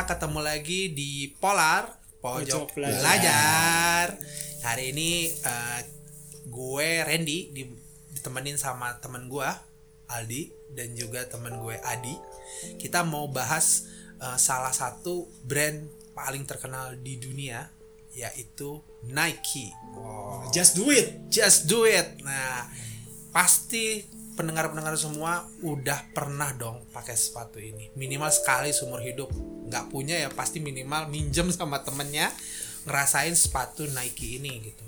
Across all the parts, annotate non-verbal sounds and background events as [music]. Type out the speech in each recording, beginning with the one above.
kita ketemu lagi di Polar Pojok Belajar. Belajar. Hari ini eh, gue Randy di- ditemenin sama temen gue Aldi dan juga temen gue Adi. Kita mau bahas eh, salah satu brand paling terkenal di dunia yaitu Nike. Wow. Just do it. Just do it. Nah, pasti pendengar-pendengar semua udah pernah dong pakai sepatu ini. Minimal sekali seumur hidup. Nggak punya ya pasti minimal minjem sama temennya ngerasain sepatu Nike ini gitu.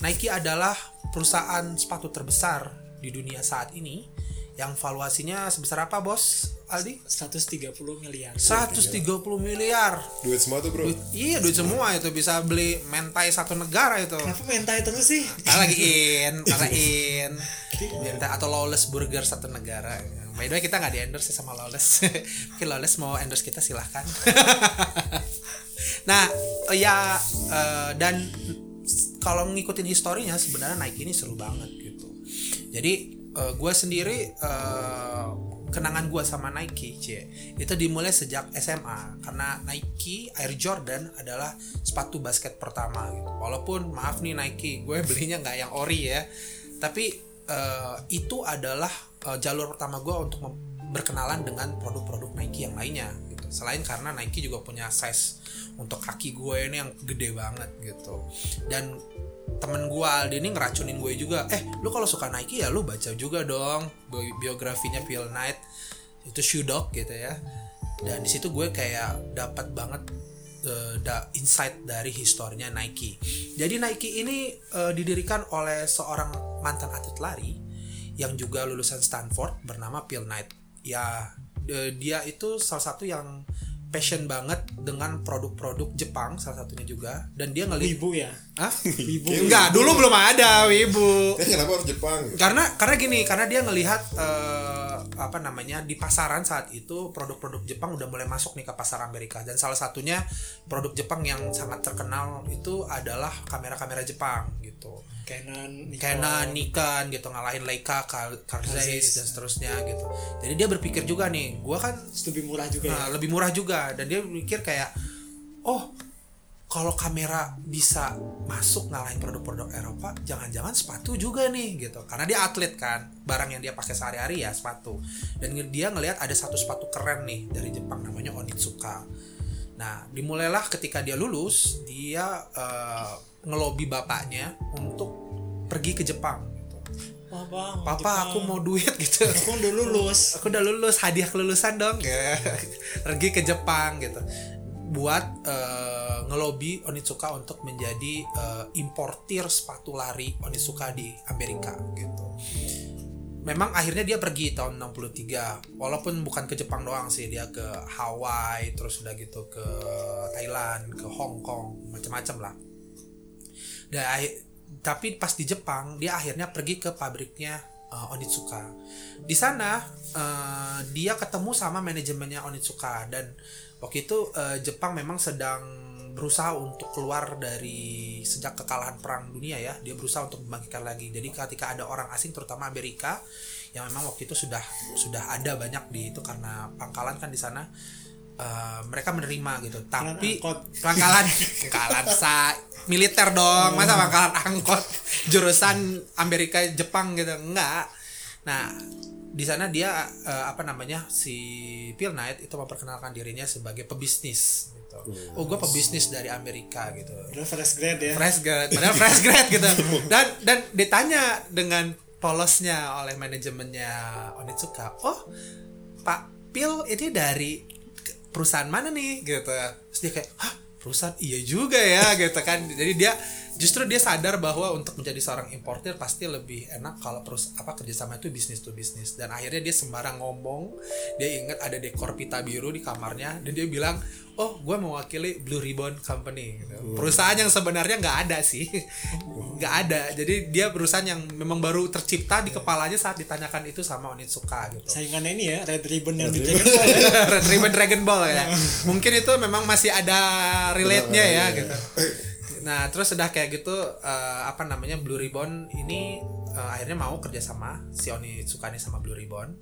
Nike adalah perusahaan sepatu terbesar di dunia saat ini yang valuasinya sebesar apa, Bos? Aldi? 130 miliar. 130 miliar. Duit semua tuh bro. Duit, iya, duit semua itu bisa beli mentai satu negara itu. Kenapa mentai terus sih? Karena lagi in, [laughs] karena in. Minta atau lawless burger satu negara. By the way kita nggak di endorse sama lawless. [laughs] Mungkin lawless mau endorse kita silahkan. [laughs] nah, eh, ya eh, dan kalau ngikutin historinya sebenarnya Nike ini seru banget gitu. Jadi gue sendiri eh, kenangan gue sama Nike, C, itu dimulai sejak SMA karena Nike Air Jordan adalah sepatu basket pertama gitu. Walaupun maaf nih Nike, gue [laughs] belinya nggak yang ori ya, tapi eh, itu adalah eh, jalur pertama gue untuk berkenalan dengan produk-produk Nike yang lainnya gitu. Selain karena Nike juga punya size untuk kaki gue ini yang gede banget gitu. Dan temen gue Aldi ini ngeracunin gue juga. Eh lu kalau suka Nike ya lu baca juga dong bi- biografinya Phil Knight. Itu shoe dog gitu ya. Dan di situ gue kayak dapat banget eh, da insight dari historinya Nike. Jadi Nike ini eh, didirikan oleh seorang mantan atlet lari yang juga lulusan Stanford bernama Phil Knight. Ya eh, dia itu salah satu yang passion banget dengan produk-produk Jepang salah satunya juga dan dia ngelihat Wibu ya. Hah? [laughs] Wibu. Enggak, dulu belum ada Wibu. Kenapa harus Jepang? Karena karena gini, karena dia ngelihat eh, apa namanya di pasaran saat itu produk-produk Jepang udah mulai masuk nih ke pasar Amerika dan salah satunya produk Jepang yang sangat terkenal itu adalah kamera-kamera Jepang gitu. Canon, Nikon. Canon, Nikon gitu ngalahin Leica, Zeiss dan seterusnya gitu. Jadi dia berpikir juga nih, gua kan lebih murah juga ya. Nah, lebih murah juga dan dia mikir kayak oh kalau kamera bisa masuk ngalahin produk-produk Eropa jangan-jangan sepatu juga nih gitu karena dia atlet kan barang yang dia pakai sehari-hari ya sepatu dan dia ngelihat ada satu sepatu keren nih dari Jepang namanya Onitsuka nah dimulailah ketika dia lulus dia eh, ngelobi bapaknya untuk pergi ke Jepang gitu. Bang. Papa Jepang. aku mau duit gitu Aku udah lulus. [laughs] aku udah lulus hadiah kelulusan dong ya pergi ke Jepang gitu buat eh, ngelobi Onitsuka untuk menjadi eh, importir sepatu lari Onitsuka di Amerika gitu memang akhirnya dia pergi tahun 63 walaupun bukan ke Jepang doang sih dia ke Hawaii terus udah gitu ke Thailand ke Hong Kong macam-macam lah. Dan tapi pas di Jepang dia akhirnya pergi ke pabriknya uh, Onitsuka. Di sana uh, dia ketemu sama manajemennya Onitsuka. Dan waktu itu uh, Jepang memang sedang berusaha untuk keluar dari sejak kekalahan perang dunia ya. Dia berusaha untuk membangkitkan lagi. Jadi ketika ada orang asing terutama Amerika yang memang waktu itu sudah sudah ada banyak di itu karena pangkalan kan di sana uh, mereka menerima gitu. Tapi pangkalan [laughs] pangkalan sa militer dong. Masa pangkalan angkot jurusan Amerika Jepang gitu? Enggak. Nah di sana dia eh, apa namanya si Phil Knight itu memperkenalkan dirinya sebagai pebisnis gitu. oh gue pebisnis dari Amerika gitu. Udah fresh grade ya. fresh grad padahal fresh grad gitu. Dan dan ditanya dengan polosnya oleh manajemennya Onitsuka oh Pak Pil ini dari perusahaan mana nih? Gitu. Terus dia kayak hah perusahaan? Iya juga ya gitu kan. Jadi dia justru dia sadar bahwa untuk menjadi seorang importer pasti lebih enak kalau terus apa kerjasama itu bisnis to bisnis dan akhirnya dia sembarang ngomong dia ingat ada dekor pita biru di kamarnya dan dia bilang oh gue mewakili Blue Ribbon Company gitu. perusahaan yang sebenarnya nggak ada sih nggak ada jadi dia perusahaan yang memang baru tercipta di kepalanya saat ditanyakan itu sama Onitsuka gitu Saingannya ini ya, Red Ribbon yang di Red Dragon Ball ya. [laughs] Red Ribbon Dragon Ball ya. [laughs] Mungkin itu memang masih ada relate-nya ya Iya, iya. gitu. Nah, terus sudah kayak gitu eh, apa namanya Blue Ribbon ini eh, akhirnya mau kerjasama si Onitsuka ini sama Blue Ribbon.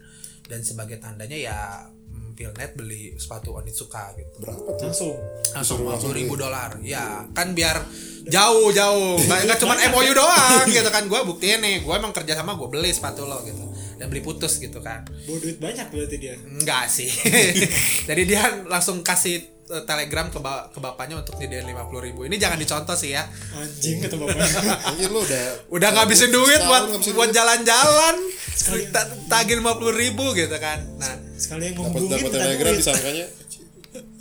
Dan sebagai tandanya ya mm, Pilnet beli sepatu Onitsuka gitu. Berapa tuh? Langsung. Langsung Langsung 50 ribu dolar. Ya kan biar jauh jauh. Nggak nggak cuma MOU [laughs] doang gitu kan. Gue buktiin nih gue emang kerja sama gue beli sepatu lo gitu. Dan beli putus gitu kan. Bawa duit banyak berarti dia. Enggak sih. [laughs] Jadi dia langsung kasih telegram ke, ba- ke bapaknya untuk nyediain 50 ribu. Ini jangan dicontoh sih ya. Anjing kata bapaknya [laughs] Anjir lu udah udah ngabisin duit buat ngabisin buat jalan-jalan. Sekali. Ta- tagih 50 ribu gitu kan. Nah. Sekalian dapat ngomongin dapat minta telegram duit. disangkanya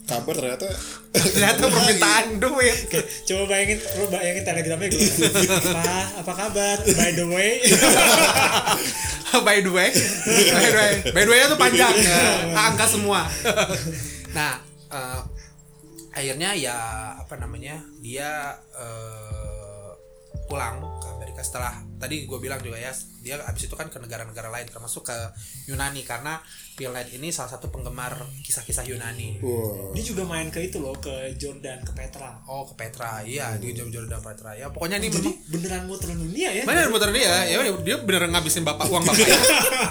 kabar ternyata. Ternyata permintaan [laughs] duit. Oke, coba bayangin lu bayangin telegramnya gue apa apa kabar? [laughs] By the way. By the way. By the way. By the way tuh panjang. Angka semua. Nah eh, akhirnya ya apa namanya dia eh, pulang ke Amerika setelah tadi gue bilang juga ya dia abis itu kan ke negara-negara lain termasuk ke Yunani. Karena Pilnet ini salah satu penggemar kisah-kisah Yunani wah dia juga main ke itu loh ke Jordan ke Petra oh ke Petra iya di Jordan Petra ya pokoknya ini jadi memang beneran muter dunia ya Bener muter dia, ya dia bener ngabisin bapak uang bapaknya.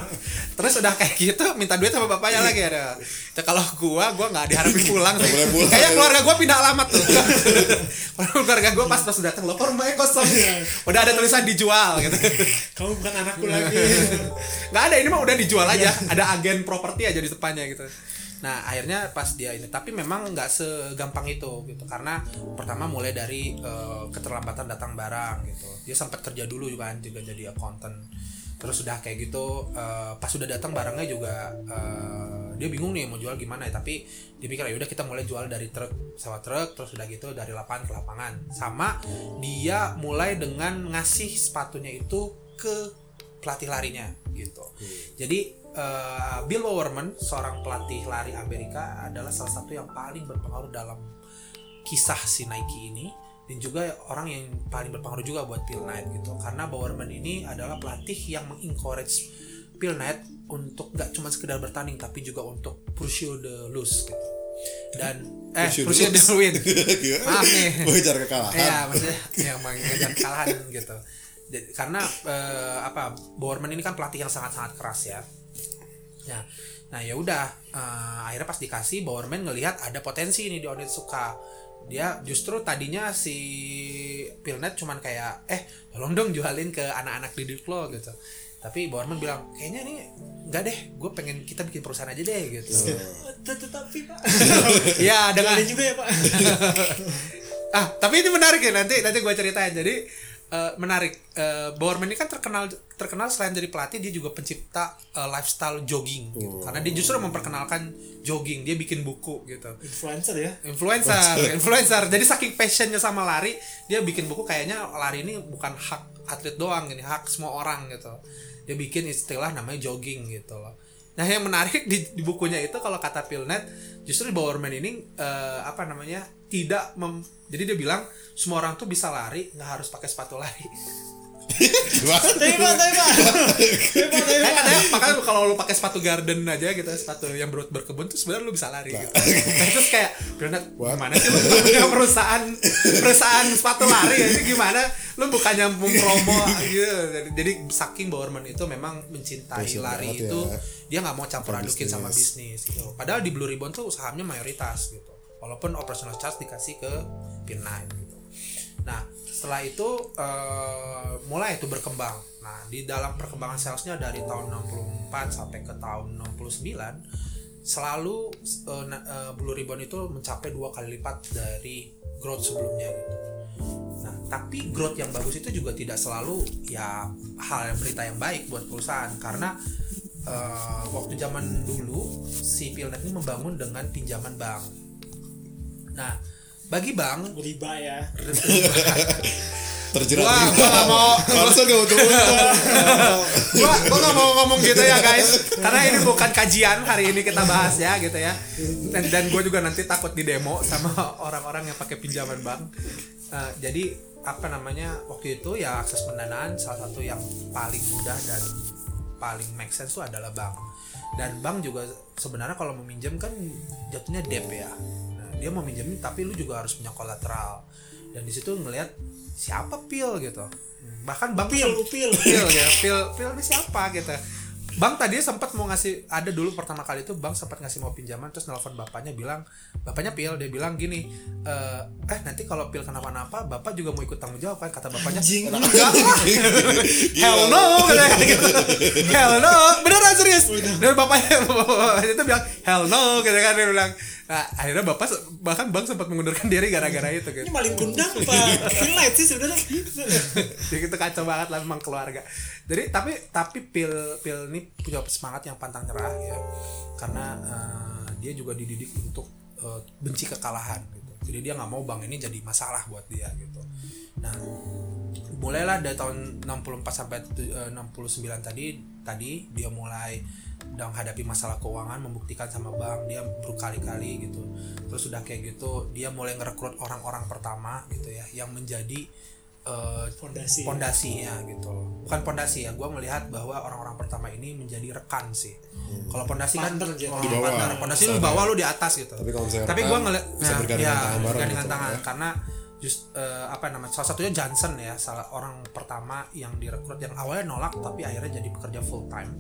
[laughs] Terus udah kayak gitu minta duit sama bapaknya lagi ada. Itu kalau gua gua nggak diharapin pulang sih. boleh pulang, Kayak ya. keluarga gua pindah alamat tuh. [laughs] Kalau keluarga gua pas pas datang lo kok rumahnya kosong. Udah ada tulisan dijual gitu. kamu bukan anakku lagi [laughs] Nggak ada ini mah udah dijual aja. Ada agen properti aja di depannya gitu. Nah akhirnya pas dia ini tapi memang nggak segampang itu gitu. Karena pertama mulai dari eh, keterlambatan datang barang gitu. Dia sempat kerja dulu juga kan juga jadi accountant. Terus udah kayak gitu eh, pas sudah datang barangnya juga eh, dia bingung nih mau jual gimana ya. Tapi dia pikir ya udah kita mulai jual dari truk sewa truk terus udah gitu dari lapangan ke lapangan. Sama dia mulai dengan ngasih sepatunya itu ke pelatih larinya gitu. Jadi eh, Bill Bowerman seorang pelatih lari Amerika adalah salah satu yang paling berpengaruh dalam kisah si Nike ini. Dan juga orang yang paling berpengaruh juga buat Phil Knight gitu. Karena Bowerman ini adalah pelatih yang mengencourage Phil Knight untuk nggak cuma sekedar bertanding tapi juga untuk pursue the lose gitu. Dan eh Pursue the pursue the win. [laughs] Gimana? maaf nih. Mengejar kekalahan. Iya, maksudnya yang mengejar kekalahan gitu. Jadi, karena eh, apa Bowerman ini kan pelatih yang sangat-sangat keras ya. Ya. Nah, ya udah eh, akhirnya pas dikasih Bowerman ngelihat ada potensi ini di Onitsuka. Dia justru tadinya si Pilnet cuman kayak eh tolong dong jualin ke anak-anak didik lo gitu. Tapi Bowerman bilang kayaknya nih enggak deh, gue pengen kita bikin perusahaan aja deh gitu. tetapi pak [laughs] Iya, dengan juga ya pak [laughs] ah tapi ini menarik ya nanti nanti gue ceritain jadi eh, menarik. Eh Bowerman ini kan terkenal terkenal selain dari pelatih dia juga pencipta eh, lifestyle jogging gitu. karena dia justru memperkenalkan jogging dia bikin buku gitu. Influencer ya? Influencer. influencer. Jadi saking passionnya sama lari dia bikin buku kayaknya lari ini bukan hak atlet doang ini hak semua orang gitu. Dia bikin istilah namanya jogging gitu loh nah yang menarik di, di bukunya itu kalau kata Pilnet justru Bowerman ini eh, apa namanya tidak mem, jadi dia bilang semua orang tuh bisa lari nggak harus pakai sepatu lari. Tapi Kayak pak katanya lu- kalau lu pakai sepatu garden aja gitu sepatu yang ber berkebun tuh sebenarnya lu bisa lari gitu. Nah, terus kayak Bernard gimana sih lu punya perusahaan perusahaan sepatu lari ya ini gimana? Lu bukannya mempromo gitu. Jadi, jadi saking Bowerman itu memang mencintai lari itu ya. dia nggak mau campur Sama adukin sama bisnis. bisnis gitu. Padahal di Blue Ribbon tuh sahamnya mayoritas gitu. Walaupun operational charge dikasih ke P9 gitu. Nah, setelah itu eh, mulai itu berkembang. Nah, di dalam perkembangan salesnya dari tahun 64 sampai ke tahun 69 selalu na- eh, Blue Ribbon itu mencapai dua kali lipat dari growth sebelumnya gitu. Nah, tapi growth yang bagus itu juga tidak selalu ya hal yang berita yang baik buat perusahaan karena eh, waktu zaman dulu si Pilnet ini membangun dengan pinjaman bank. Nah, bagi bank riba ya. [laughs] Terjerat Wah, riba. gua nggak mau- Barusan gak untung [laughs] gua gua nggak mau ngomong gitu ya guys. Karena ini bukan kajian hari ini kita bahas ya gitu ya. Dan dan gue juga nanti takut di demo sama orang-orang yang pakai pinjaman bank. Eh, jadi apa namanya waktu itu ya akses pendanaan salah satu yang paling mudah dan paling make sense itu adalah bank. Dan bank juga sebenarnya kalau meminjam kan jatuhnya debt ya dia mau minjemin tapi lu juga harus punya kolateral. Dan di situ ngelihat siapa pil gitu. Bahkan bank pil pil. Phil ya Phil Phil ini siapa gitu Bang tadi sempat mau ngasih ada dulu pertama kali itu Bang sempat ngasih mau pinjaman terus nelfon bapaknya bilang bapaknya Pil dia bilang gini eh eh nanti kalau Pil kenapa-napa bapak juga mau ikut tanggung jawab kan kata bapaknya. Anjing. enggak lah [laughs] hell no gitu. Hell no. Beneran serius. Dan bapaknya [laughs] bapaknya itu bilang hell no gitu kan dia bilang. Nah akhirnya bapak bahkan Bang sempat mengundurkan diri gara-gara itu gitu. Ini maling kundang apa? [laughs] Feel light sih sebenarnya. jadi itu kacau banget lah memang keluarga jadi tapi tapi pil pil ini punya semangat yang pantang nyerah ya. Karena eh, dia juga dididik untuk eh, benci kekalahan gitu. Jadi dia nggak mau bang ini jadi masalah buat dia gitu. Nah mulailah dari tahun 64 sampai eh, 69 tadi tadi dia mulai menghadapi masalah keuangan membuktikan sama bank dia berkali-kali gitu. Terus sudah kayak gitu dia mulai ngerekrut orang-orang pertama gitu ya yang menjadi eh, Fondasi. pondasinya gitu loh. bukan pondasi ya gue melihat bahwa orang-orang pertama ini menjadi rekan sih kalau pondasi kan gitu. Di bawah. pondasi lu bawah lu di atas gitu Tapi kalau misalnya tapi gue ngeliat bisa bergandengan tangan bareng bergandengan gitu, tangan ya. karena just eh, apa namanya salah satunya Johnson ya salah orang pertama yang direkrut yang awalnya nolak tapi akhirnya jadi pekerja full time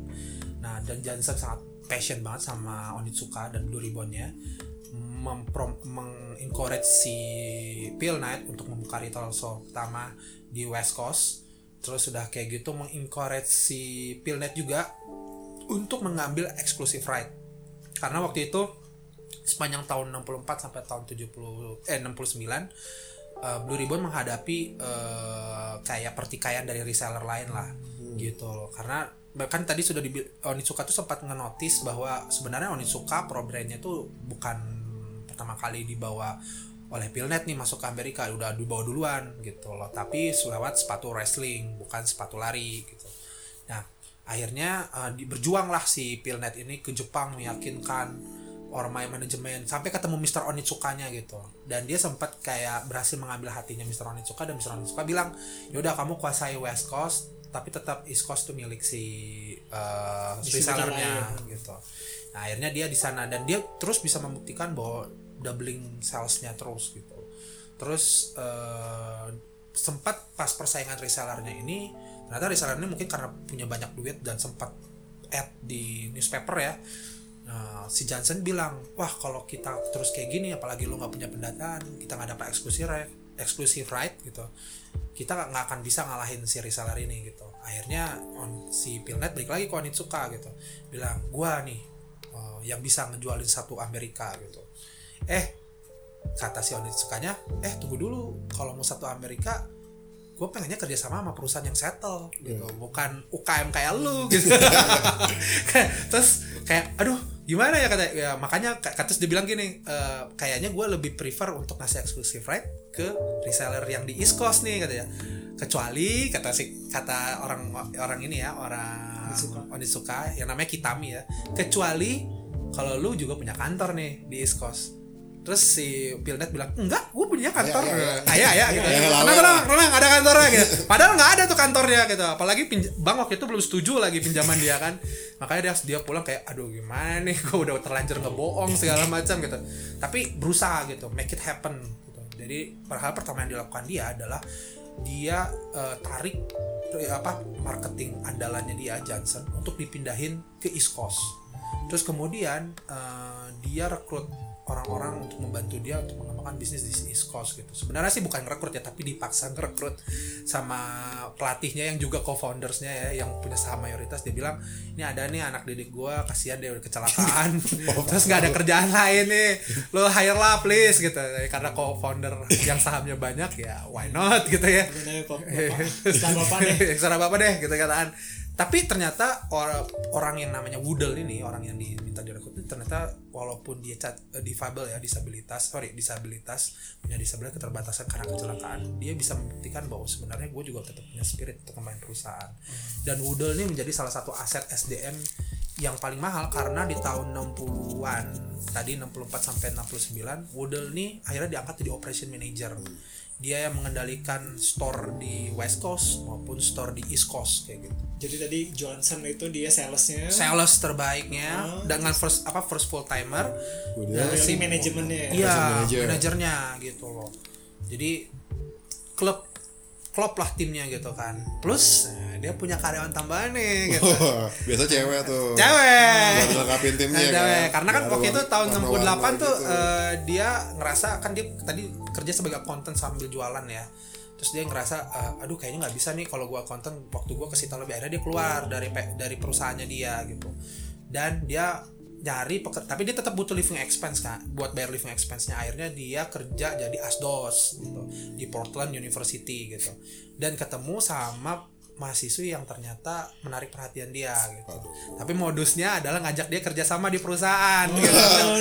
nah dan Johnson sangat passion banget sama Onitsuka dan memprom mengencourage si Phil Knight untuk membuka retail store pertama di West Coast. Terus sudah kayak gitu mengencourage si Phil Knight juga untuk mengambil exclusive right. Karena waktu itu sepanjang tahun 64 sampai tahun 70 eh 69 eh, Blue Ribbon menghadapi eh, kayak pertikaian dari reseller lain lah gitu loh. Karena bahkan tadi sudah di Onitsuka tuh sempat ngenotis bahwa sebenarnya Onitsuka pro brandnya tuh bukan pertama kali dibawa oleh Pilnet nih masuk ke Amerika udah dibawa duluan gitu loh tapi lewat sepatu wrestling bukan sepatu lari gitu nah akhirnya di- berjuanglah si Pilnet ini ke Jepang meyakinkan orang main manajemen sampai ketemu Mr. Onitsukanya gitu dan dia sempat kayak berhasil mengambil hatinya Mr. Onitsuka dan Mr. Onitsuka bilang yaudah kamu kuasai West Coast tapi tetap East Coast tuh milik si uh, resellernya gitu nah akhirnya dia di sana dan dia terus bisa membuktikan bahwa doubling salesnya terus gitu terus eh, sempat pas persaingan resellernya ini ternyata resellernya mungkin karena punya banyak duit dan sempat ad di newspaper ya Nah, si Johnson bilang, wah kalau kita terus kayak gini, apalagi lu nggak punya pendataan, kita nggak dapat eksklusif right, eksklusif right gitu, kita nggak akan bisa ngalahin si reseller ini gitu. Akhirnya on, si Pilnet balik lagi ke Onitsuka gitu, bilang, gua nih eh, yang bisa ngejualin satu Amerika gitu. Eh, kata si Onitsukanya, eh tunggu dulu, kalau mau satu Amerika, gue pengennya kerjasama sama perusahaan yang settle gitu. Bukan UKM kayak lu [laughs] gitu. Terus kayak aduh gimana ya kata ya makanya k- terus dia bilang gini "Eh, kayaknya gue lebih prefer untuk ngasih eksklusif right ke reseller yang di East Coast nih katanya kecuali kata si kata orang orang ini ya orang Onitsuka. Onitsuka yang namanya Kitami ya. Kecuali kalau lu juga punya kantor nih di East Coast terus si Pilnet bilang enggak gue punya kantor. Iya, iya, ayah ya gitu. Tenang lawan. tenang tenang ada kantornya gitu. [laughs] Padahal nggak ada tuh kantornya gitu. Apalagi bang waktu itu belum setuju lagi pinjaman dia kan. Makanya dia dia pulang kayak aduh gimana nih? Gue udah terlanjur ngebohong segala macam gitu. Tapi berusaha gitu. Make it happen gitu. Jadi hal pertama yang dilakukan dia adalah dia eh, tarik eh, apa marketing andalannya dia Johnson untuk dipindahin ke East Coast. Terus kemudian eh, dia rekrut orang-orang untuk membantu dia untuk mengembangkan bisnis di East Coast gitu sebenarnya sih bukan rekrut ya tapi dipaksa ngerekrut sama pelatihnya yang juga co-foundersnya ya yang punya saham mayoritas dia bilang ini ada nih anak didik gua kasihan dia udah kecelakaan [laughs] [laughs] terus nggak ada kerjaan lain nih lo hire lah please gitu karena co-founder yang sahamnya banyak ya why not gitu ya Bener, Pop. [laughs] Bapak. Deh. Serah bapak deh gitu kataan. Tapi ternyata orang orang yang namanya Woodle ini orang yang diminta direkrut ini ternyata walaupun dia cat, eh, difabel ya disabilitas sorry disabilitas punya disabilitas keterbatasan karena kecelakaan dia bisa membuktikan bahwa sebenarnya gue juga tetap punya spirit untuk kembali perusahaan. Dan Woodle ini menjadi salah satu aset SDM yang paling mahal karena di tahun 60-an tadi 64 sampai 69 Woodle ini akhirnya diangkat jadi operation manager dia yang mengendalikan store di West Coast maupun store di East Coast kayak gitu. Jadi tadi Johnson itu dia salesnya. Sales terbaiknya Oh. dengan first apa first full timer. Yang si- manajemennya. ya. Iya, manager. manajernya gitu loh. Jadi klub klop lah timnya gitu kan. Plus dia punya karyawan tambahan nih [laughs] gitu. Biasa cewek tuh. Cewek. Lengkapin timnya Nah, kan. cewek. Karena kan waktu itu tahun warna-warna 68 tuh gitu. eh, dia ngerasa kan dia tadi kerja sebagai konten sambil jualan ya. Terus dia ngerasa eh, aduh kayaknya nggak bisa nih kalau gua konten waktu gua ke situ lebih akhirnya dia keluar dari dari perusahaannya dia gitu. Dan dia nyari peker- tapi dia tetap butuh living expense kan buat bayar living expense-nya akhirnya dia kerja jadi asdos gitu di Portland University gitu dan ketemu sama mahasiswi yang ternyata menarik perhatian dia gitu tapi modusnya adalah ngajak dia kerja sama di perusahaan gitu.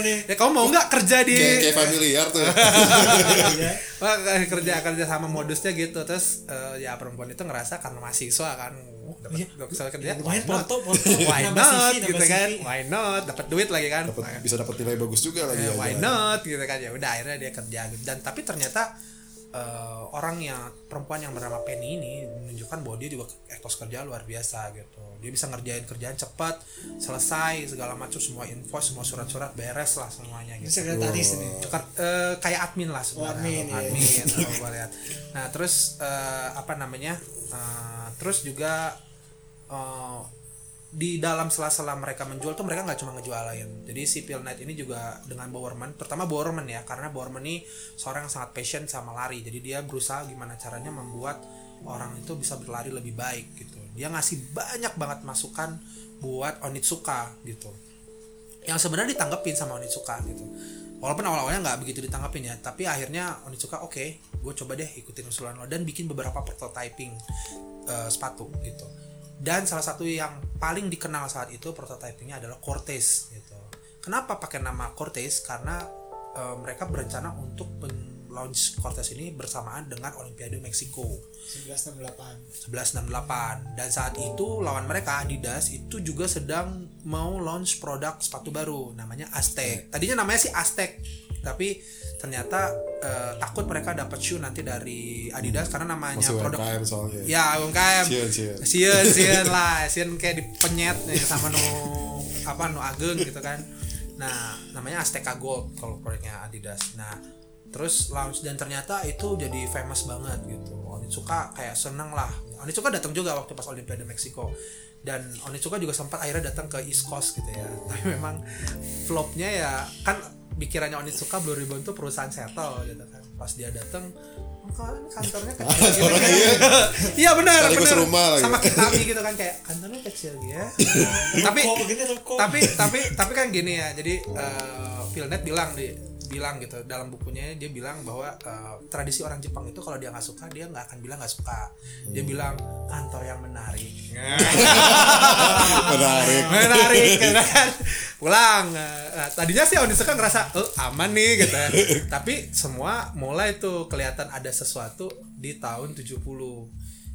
nih. ya kamu mau nggak kerja di Kayak, kayak familiar tuh. [laughs] Iya. Wah, kerja kerja sama modusnya gitu terus eh, ya perempuan itu ngerasa karena mahasiswa kan oh, dapat Iya. bisa kerja Lumayan why not? foto, foto. why Nambah not CV, gitu kan why not dapat duit lagi kan Dapet, bisa dapat nilai bagus juga lagi. Ya, ya, why jalan. not gitu kan ya udah akhirnya dia kerja gitu. dan tapi ternyata eh, orang yang perempuan yang bernama Penny ini menunjukkan bahwa dia juga etos kerja luar biasa gitu dia bisa ngerjain kerjaan cepat selesai segala macam semua info semua surat-surat beres lah semuanya gitu sekretaris ini. Eh, kayak admin lah sebenarnya Oh, admin, iya. admin kalau gua lihat nah terus eh, apa namanya eh, terus juga di dalam sela-sela mereka menjual tuh mereka nggak cuma ngejualin. Jadi si Phil Knight ini juga dengan Bowerman pertama Bowerman ya karena Bowerman ini seorang yang sangat passion sama lari. Jadi dia berusaha gimana caranya membuat orang itu bisa berlari lebih baik gitu. Dia ngasih banyak banget masukan buat Onitsuka gitu. Yang sebenarnya ditanggepin sama Onitsuka gitu. Walaupun awal-awalnya nggak begitu ditanggepin ya tapi akhirnya Onitsuka oke gue coba deh ikutin usulan lo dan bikin beberapa prototyping eh, sepatu gitu dan salah satu yang paling dikenal saat itu prototypingnya adalah Cortez gitu. Kenapa pakai nama Cortez? Karena eh, mereka berencana untuk launch Cortez ini bersamaan dengan Olimpiade Meksiko. 1968. 1168 dan saat itu lawan mereka Adidas itu juga sedang mau launch produk sepatu baru namanya Aztec. Tadinya namanya sih Aztec tapi ternyata eh, takut mereka dapat shoe nanti dari Adidas karena namanya Masih produk UMKM soalnya. ya UMKM sieun. sieun sieun [laughs] lah. Sieun kayak dipenyet nih sama nu apa nu ageng gitu kan. Nah namanya Azteca Gold kalau produknya Adidas. Nah terus launch dan ternyata itu jadi famous banget gitu. Onitsuka kayak seneng lah. Onitsuka datang juga waktu pas Olimpiade Meksiko. Dan Onitsuka juga sempat akhirnya datang ke East Coast gitu ya. [laughs] Tapi memang flopnya ya kan pikirannya Onitsuka Blue Ribbon tuh perusahaan settle gitu kan. Pas dia datang "Oh, kan kantornya [laughs] kecil gitu kan? [laughs] iya. Benar Sekaligus benar. rumah lagi. sama Kitami gitu kan kayak kantornya kecil ya. [laughs] Tapi tapi tapi tapi kan gini ya jadi uh, Philnet bilang di bilang gitu. Dalam bukunya dia bilang bahwa eh, tradisi orang Jepang itu kalau dia nggak suka dia nggak akan bilang nggak suka. Dia bilang kantor yang menarik. [laughs] Menarik. menarik gitu kan? Pulang. Nah, tadinya sih Onitsuka ngerasa oh aman nih gitu. [laughs] Tapi semua mulai tuh kelihatan ada sesuatu di tahun 70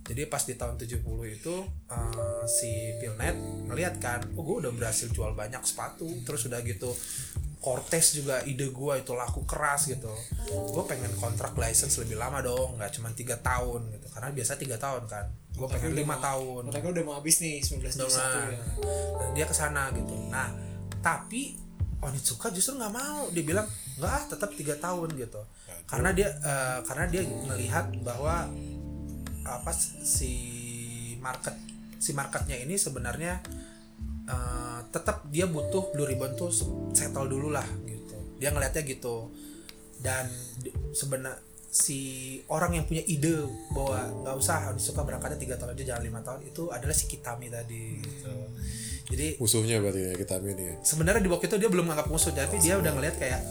jadi pas di tahun 70 itu eh, si Philnet ngeliat kan oh gue udah berhasil jual banyak sepatu. Terus udah gitu Cortez juga ide gue itu laku keras gitu. Gue pengen kontrak license lebih lama dong nggak cuma tiga tahun gitu. Karena biasa tiga tahun kan. Gue pengen lima tahun. Mereka udah mau habis nih 1971 dengan ya. dan dia ke sana gitu. Nah tapi Onitsuka justru nggak mau. Dia bilang nggak ah tetap tiga tahun gitu. Karena dia eh, karena dia melihat bahwa apa si market si marketnya ini sebenarnya eh, tetap dia butuh Blue Ribbon tuh settle dulu lah gitu. Dia ngelihatnya gitu. Dan sebenarnya si orang yang punya ide bahwa nggak usah Onitsuka berangkatnya tiga tahun aja jangan lima tahun itu adalah si Kitami tadi gitu. Jadi Musuhnya berarti ya kita ini ya. sebenarnya di waktu itu dia belum nganggap musuh tapi dia udah ngeliat kayak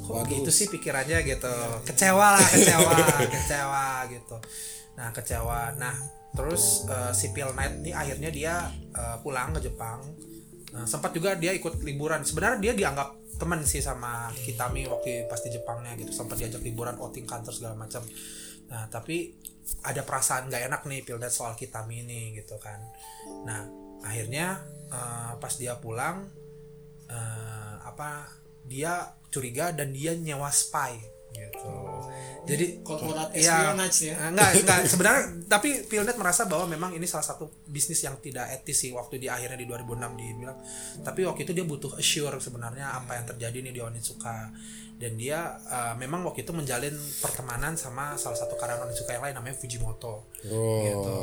kok Waduh. gitu sih pikirannya gitu. Kecewa lah kecewa [laughs] kecewa gitu. Nah kecewa. Nah terus eh, si Phil Knight ini akhirnya dia eh, pulang ke Jepang. Nah, sempat juga dia ikut liburan. Sebenarnya dia dianggap teman sih sama Kitami waktu pas di Jepangnya gitu. Sempat diajak liburan outing kantor segala macam. Nah tapi ada perasaan nggak enak nih Phil Knight soal Kitami ini gitu kan. Nah akhirnya eh, pas dia pulang eh, apa dia curiga dan dia nyewa spy gitu jadi Korporat Iya, espionage ya. eh, enggak enggak [laughs] sebenarnya tapi Philnet merasa bahwa memang ini salah satu bisnis yang tidak etis sih waktu di akhirnya di 2006 dia bilang tapi waktu itu dia butuh assure sebenarnya apa yang terjadi nih di Onitsuka dan dia uh, memang waktu itu menjalin pertemanan sama salah satu karyawan Onitsuka yang lain namanya Fujimoto Oh. gitu.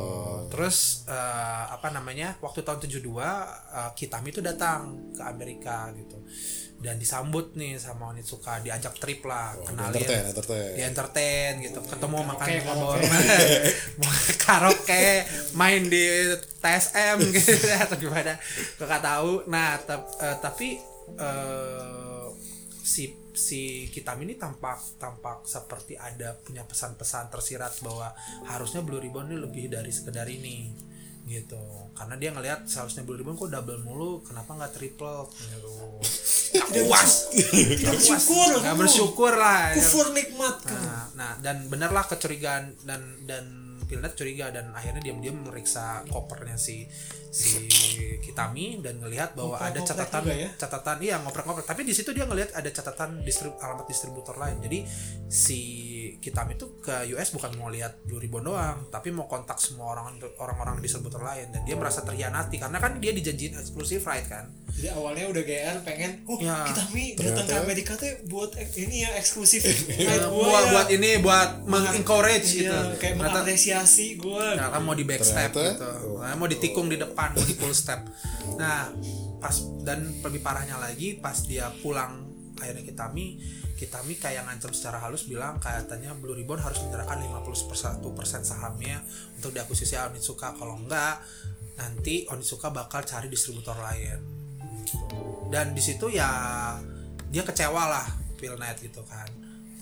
Terus eh, apa namanya? Waktu tahun 72 eh, Kitami itu datang ke Amerika gitu. Dan disambut nih sama Onitsuka, diajak trip lah, kenalin. entertain, entertain. Di entertain gitu. Ketemu makan Karaoke, ngobrol [laughs] karaoke. karaoke, main di TSM [laughs] gitu atau gimana. Gak tahu. Nah, eh, tapi eh, si si Kitami ini tampak tampak seperti ada punya pesan-pesan tersirat bahwa harusnya Blue Ribbon ini lebih dari sekedar ini gitu karena dia ngelihat seharusnya Blue Ribbon kok double mulu kenapa nggak triple gitu nggak puas bersyukur, nggak bersyukur lah ya. Kufur nikmat kan. Nah, nah dan benerlah kecurigaan dan dan Pilnet curiga dan akhirnya diam-diam meriksa kopernya si si Kitami dan ngelihat bahwa ada Ngoprek-ngoprek catatan juga ya? catatan iya ngoprek-ngoprek tapi di situ dia ngelihat ada catatan distrib, alamat distributor lain jadi si Kitami itu ke US bukan mau lihat Blue Ribbon doang tapi mau kontak semua orang orang-orang distributor lain dan dia merasa terhianati karena kan dia dijanjiin eksklusif right kan Jadi awalnya udah GR pengen, oh Ya. kita mi datang ke Amerika tuh buat ini ya eksklusif night Eh, gua buat ya. buat ini buat mengencourage gitu Iya, kayak Ternyata- mengapresiasi gue. Nah, kan mau di backstep Ternyata- gitu. Nah, mau ditikung di depan, mau di full step. Nah, pas dan lebih parahnya lagi pas dia pulang akhirnya Kitami Kitami kayak ngancam secara halus bilang katanya Blue Ribbon harus menyerahkan 51% sahamnya untuk diakuisisi Onitsuka. Kalau enggak nanti Onitsuka bakal cari distributor lain. Dan di situ ya dia kecewa lah Philnet gitu kan.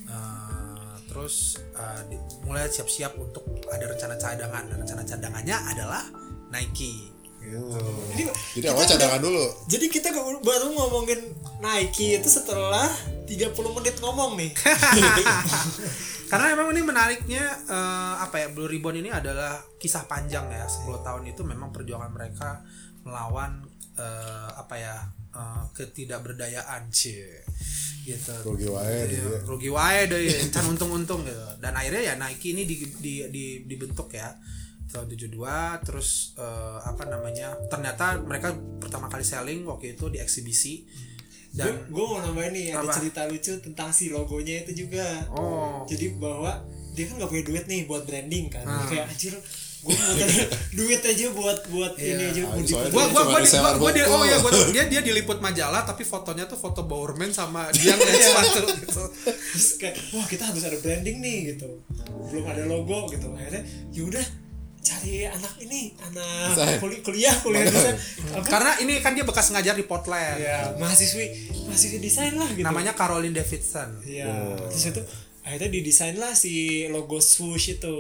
Eh, terus di- mulai siap-siap untuk ada rencana cadangan. Dan rencana cadangannya adalah Nike Jadi, Jadi udah- cadangan dulu. Jadi kita baru ngomongin Nike itu setelah 30 menit ngomong nih. [laughs] karena emang ini menariknya eh, apa ya Blue Ribbon ini adalah kisah panjang ya. 10 tahun itu memang perjuangan mereka melawan eh, apa ya eh, ketidakberdayaan. Cie. Gitu. Rugi wae Iya, dia. rugi wae deh can untung-untung gitu. Dan akhirnya ya Nike ini di, di, di, dibentuk ya tahun 72 terus eh, apa namanya ternyata mereka pertama kali selling waktu itu di eksibisi dan gue mau nambahin nih ada Apa? cerita lucu tentang si logonya itu juga. oh Jadi bahwa dia kan nggak punya duit nih buat branding kan. Ah. Kayak anjir gue mau cari [laughs] duit aja buat buat Iya. ini aja mau di- soalnya gua Dia oh ya tahu. dia dia diliput majalah tapi fotonya tuh foto Bowerman sama dia [laughs] ngeliat sepatu gitu terus kayak wah kita harus ada branding nih gitu belum ada logo gitu akhirnya yaudah cari anak ini anak Desain. kuli- kuliah kuliah desain. Apa? Karena ini kan dia bekas ngajar di Portland. Ya mahasiswi mahasiswi desain lah gitu. Namanya Caroline Davidson. Ya terus itu akhirnya didesain lah si logo swoosh itu.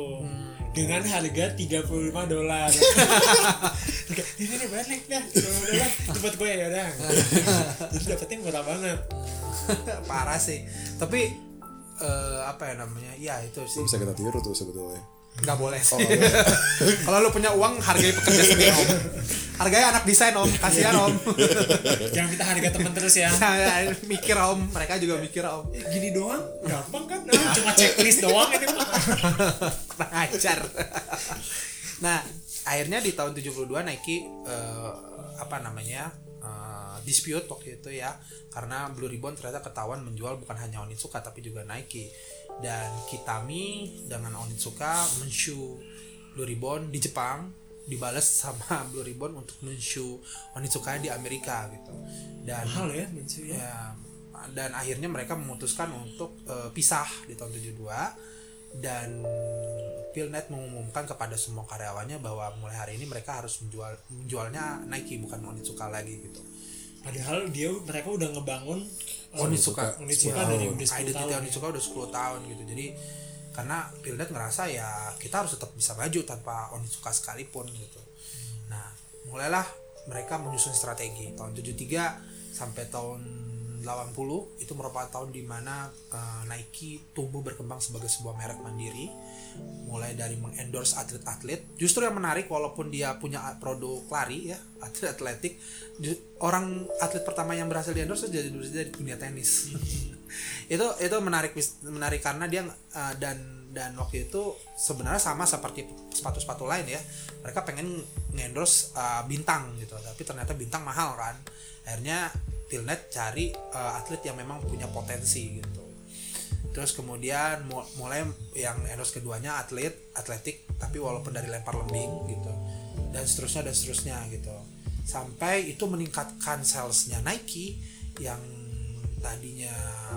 Dengan harga 35 dolar. [laughs] Oke, ini nih dah 35 dolar tempat gue ya udah. [laughs] Jadi dapetnya murah banget. [laughs] Parah sih. Tapi eh, apa ya namanya? Ya itu sih. Itu bisa kita tiru tuh sebetulnya. Nggak boleh sih. [laughs] Kalau lu punya uang hargai pekerja sendiri om. Hargai anak desain om. Kasihan om. [laughs] Jangan minta harga temen terus ya. Mikir om. Mereka juga mikir om. Eh, gini doang? Gampang kan? Nah, cuma checklist doang ini mah. [laughs] Kurang ajar nah akhirnya di tahun 72 Nike eh, apa namanya eh, dispute waktu itu ya. Karena Blue Ribbon ternyata ketahuan menjual bukan hanya Onitsuka tapi juga Nike dan Kitami dengan Onitsuka menshoe Blue Ribbon di Jepang dibales sama [laughs] Blue Ribbon untuk menshoe Onitsuka di Amerika gitu. Dan mahal ya Mensu ya? Ya dan akhirnya mereka memutuskan untuk eh, pisah di tahun 72 dan Philnet mengumumkan kepada semua karyawannya bahwa mulai hari ini mereka harus menjual menjualnya Nike bukan Onitsuka lagi gitu. Padahal dia mereka udah ngebangun uh, Onitsuka, Onitsuka Ya, dari udah 10 identity tahun ya. Onitsuka udah 10 tahun gitu. Jadi karena Philnet ngerasa ya kita harus tetap bisa maju tanpa Onitsuka sekalipun gitu. Nah, mulailah mereka menyusun strategi tahun 73 sampai tahun 80 itu merupakan tahun di mana eh, Nike tumbuh berkembang sebagai sebuah merek mandiri mulai dari mengendorse atlet-atlet. Justru yang menarik walaupun dia punya produk lari ya [laughs] atlet atletik orang atlet pertama yang berhasil di endorse jadi dari dunia tenis. [laughs] Itu itu menarik menarik karena dia eh, dan dan waktu itu sebenarnya sama seperti sepatu-sepatu lain ya. Mereka pengen ngendorse eh, bintang gitu tapi ternyata bintang mahal kan. Akhirnya Philnet cari eh, atlet yang memang punya potensi gitu. Terus kemudian mu- mulai yang endorse keduanya atlet atletik tapi walaupun dari lempar lembing gitu. Dan seterusnya dan seterusnya gitu. Sampai itu meningkatkan salesnya Nike yang tadinya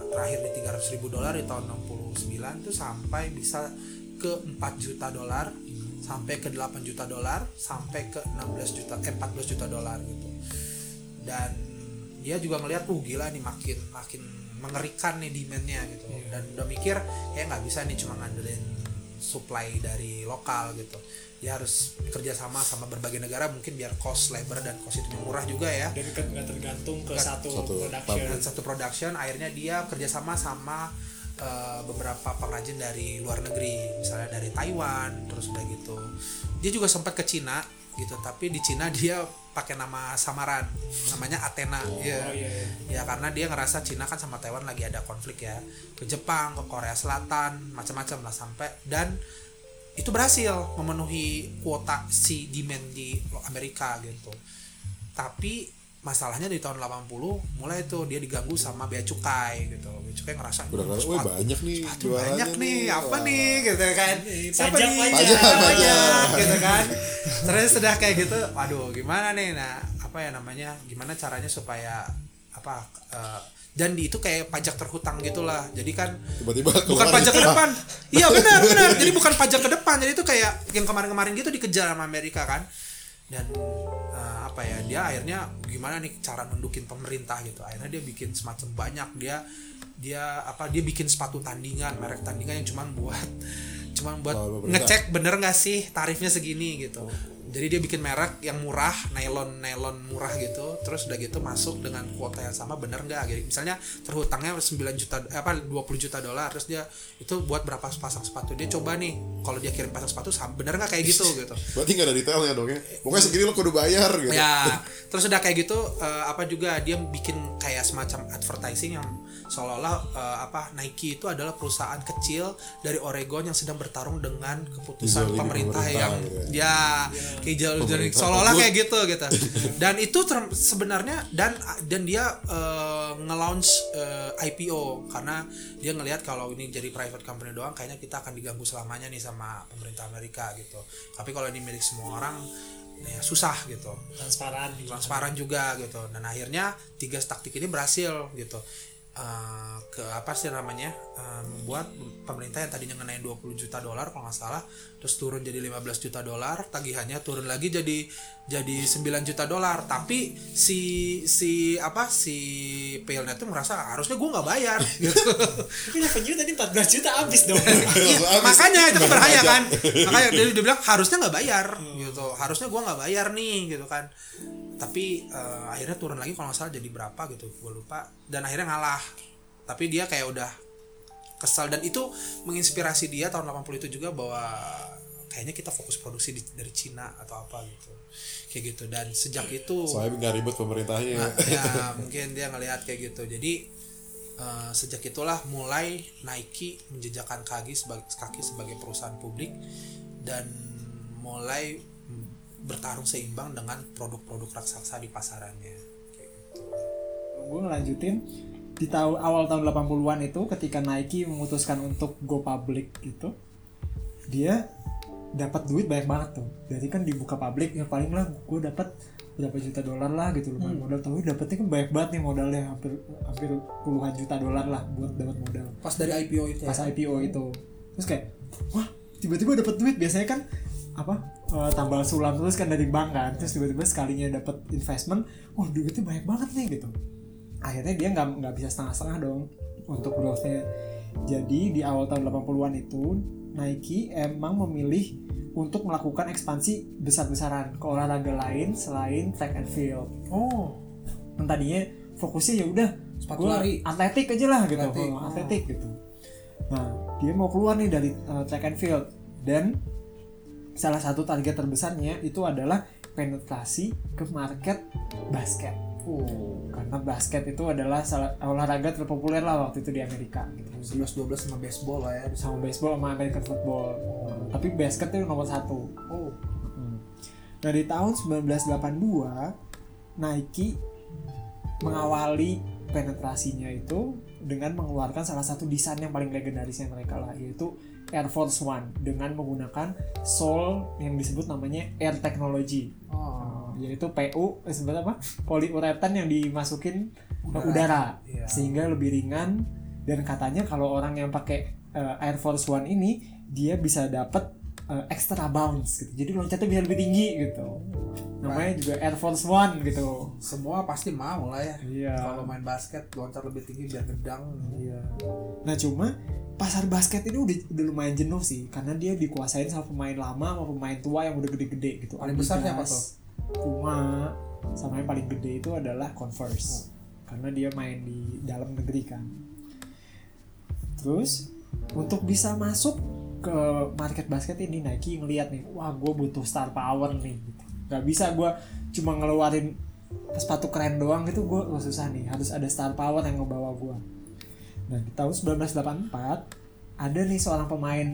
terakhir di 300 ribu dolar di tahun 69 itu sampai bisa ke 4 juta dolar sampai ke 8 juta dolar sampai ke 16 juta eh 14 juta dolar gitu. Dan dia juga ngelihat uh gila nih makin makin mengerikan nih demandnya gitu. Dan udah mikir kayak nggak bisa nih cuma ngandelin supply dari lokal gitu. Dia harus kerjasama sama berbagai negara mungkin biar cost labor dan cost itu murah juga ya. Dan kan nggak tergantung ke satu, satu production. dan satu production akhirnya dia kerjasama sama eh, beberapa pengrajin dari luar negeri misalnya dari Taiwan terus udah gitu. Dia juga sempat ke Cina gitu. Tapi di Cina dia pakai nama samaran. Namanya Athena. Ya oh iya, iya. ya karena dia ngerasa Cina kan sama Taiwan lagi ada konflik ya. Ke Jepang ke Korea Selatan macam-macam lah sampai. Dan itu berhasil memenuhi kuota si demand di Amerika gitu. Tapi masalahnya di tahun 80 mulai tuh dia diganggu sama bea cukai gitu. Bea cukai ngerasa Udah "Hmm, kan, wah sepatu- banyak nih sepatu banyak nih apa Wah. nih gitu kan. Siapa pajak, nih? pajak. Pajak, pajak. gitu kan. [laughs] Terus sudah kayak gitu waduh gimana nih? Nah apa ya namanya gimana caranya supaya apa eh, dan di itu kayak pajak terhutang gitulah. Jadi kan Tiba-tiba bukan pajak ke gitu. depan. [laughs] Iya benar benar. Jadi bukan pajak ke depan. Jadi itu kayak yang kemarin-kemarin gitu dikejar sama Amerika kan. Dan apa ya dia akhirnya gimana nih cara nundukin pemerintah gitu. Akhirnya dia bikin semacam banyak dia dia apa dia bikin sepatu tandingan merek tandingan yang cuman buat cuman buat Oh, ngecek bener nggak sih tarifnya segini gitu jadi dia bikin merek yang murah nylon nylon murah gitu. Terus udah gitu masuk dengan kuota yang sama bener nggak? Gitu misalnya terhutangnya 9 juta eh, apa 20 juta dolar terus dia itu buat berapa pasang sepatu? Dia coba nih kalau dia kirim pasang sepatu bener nggak kayak gitu [laughs] gitu. Berarti gak ada detailnya dong ya. Pokoknya segini lo kudu bayar gitu. ya [laughs] terus udah kayak gitu eh, apa juga dia bikin kayak semacam advertising yang seolah-olah eh, apa Nike itu adalah perusahaan kecil dari Oregon yang sedang bertarung dengan keputusan pemerintah, pemerintah yang gitu ya. kayak jauh- Pemerintah seolah-olah kayak gitu gitu. [laughs] Dan itu ter- sebenarnya dan dan dia eh, nge-launch eh, IPO karena dia ngelihat kalau ini jadi private company doang kayaknya kita akan diganggu selamanya nih sama pemerintah Amerika gitu. Tapi kalau ini milik semua orang ya susah gitu. Transparan gitu. transparan juga gitu. Dan akhirnya tiga taktik ini berhasil gitu Eh, ke apa sih namanya Eh, membuat pemerintah yang tadinya ngenain 20 juta dolar kalau nggak salah terus turun jadi 15 juta dolar tagihannya turun lagi jadi jadi 9 juta dolar. Tapi si si apa si Paynet tuh merasa harusnya gue nggak bayar. [laughs] Gitu. Tapi revenue tadi 14 juta habis dong. Iya, [laughs] Abis. makanya itu kan berbahaya Pajak. kan. [laughs] Makanya dia, dia bilang harusnya nggak bayar. Gitu. Harusnya gua nggak bayar nih. Gitu kan tapi eh, akhirnya turun lagi kalau nggak salah jadi berapa gitu gue lupa. Dan akhirnya ngalah. Tapi dia kayak udah kesal. Dan itu menginspirasi dia tahun 80 itu juga bahwa kayaknya kita fokus produksi di- dari Cina atau apa gitu. Kayak gitu. Dan sejak itu Soalnya nggak ribet pemerintahnya. Nah, ya mungkin dia ngelihat kayak gitu. Jadi eh, sejak itulah mulai Nike menjejakkan kaki sebagai kaki sebagai perusahaan publik dan mulai bertarung seimbang dengan produk-produk raksasa di pasarannya. Gitu. gue ngelanjutin. Di tahun awal tahun 80-an itu ketika Nike memutuskan untuk go public gitu dia dapat duit banyak banget tuh. Jadi kan dibuka publik ya paling lah gue dapat berapa juta dolar lah gitu loh modal. Tapi dapetnya kan banyak banget nih modalnya hampir hampir puluhan juta dolar lah buat dapat modal. Pas dari IPO itu ya? Pas IPO itu. Terus kayak wah tiba-tiba dapat duit. Biasanya kan apa eh, tambal sulam terus kan dari bank kan terus tiba-tiba sekalinya dapat investment wah duitnya banyak banget nih gitu. Akhirnya dia nggak nggak bisa setengah-setengah dong untuk growthnya. Jadi di awal tahun 80-an itu Nike emang memilih untuk melakukan ekspansi besar-besaran ke olahraga lain selain track and field. Oh. Yang tadinya fokusnya ya udah Sepatu lari. atletik aja lah gitu. Atletik, Oh, oh. atletik gitu. Nah dia mau keluar nih dari uh, track and field. Dan salah satu target terbesarnya itu adalah penetrasi ke market basket. Oh. Karena basket itu adalah salah olahraga terpopuler lah waktu itu di Amerika gitu. 11 12 sama baseball lah ya. Sama baseball sama American football. Tapi basket itu nomor satu. Oh. Nah di tahun 1982 Nike mengawali penetrasinya itu dengan mengeluarkan salah satu desain yang paling legendarisnya mereka lah yaitu Air Force One dengan menggunakan sole yang disebut namanya Air Technology Oh. Uh, yaitu PU eh, sebenarnya apa poliuretan yang dimasukin ke Udara. udara Iya. sehingga lebih ringan dan katanya kalau orang yang pakai uh, Air Force One ini dia bisa dapat uh, extra bounce gitu jadi loncatnya bisa lebih tinggi gitu namanya juga Air Force One gitu Semua pasti mau lah ya. Iya. Kalau main basket loncat lebih tinggi biar gedang. Iya. Nah cuma pasar basket ini udah udah lumayan jenuh sih karena dia dikuasain sama pemain lama sama pemain tua yang udah gede-gede gitu. Paling Adidas, siapa tuh? Puma sama yang paling gede itu adalah Converse karena dia main di dalam negeri kan. Terus untuk bisa masuk ke market basket ini Nike ngelihat nih, wah gue butuh star power nih. Gitu. Gak bisa gue cuma ngeluarin sepatu keren doang gitu gue susah nih harus ada star power yang ngebawa gue Nah di tahun 1984 ada nih seorang pemain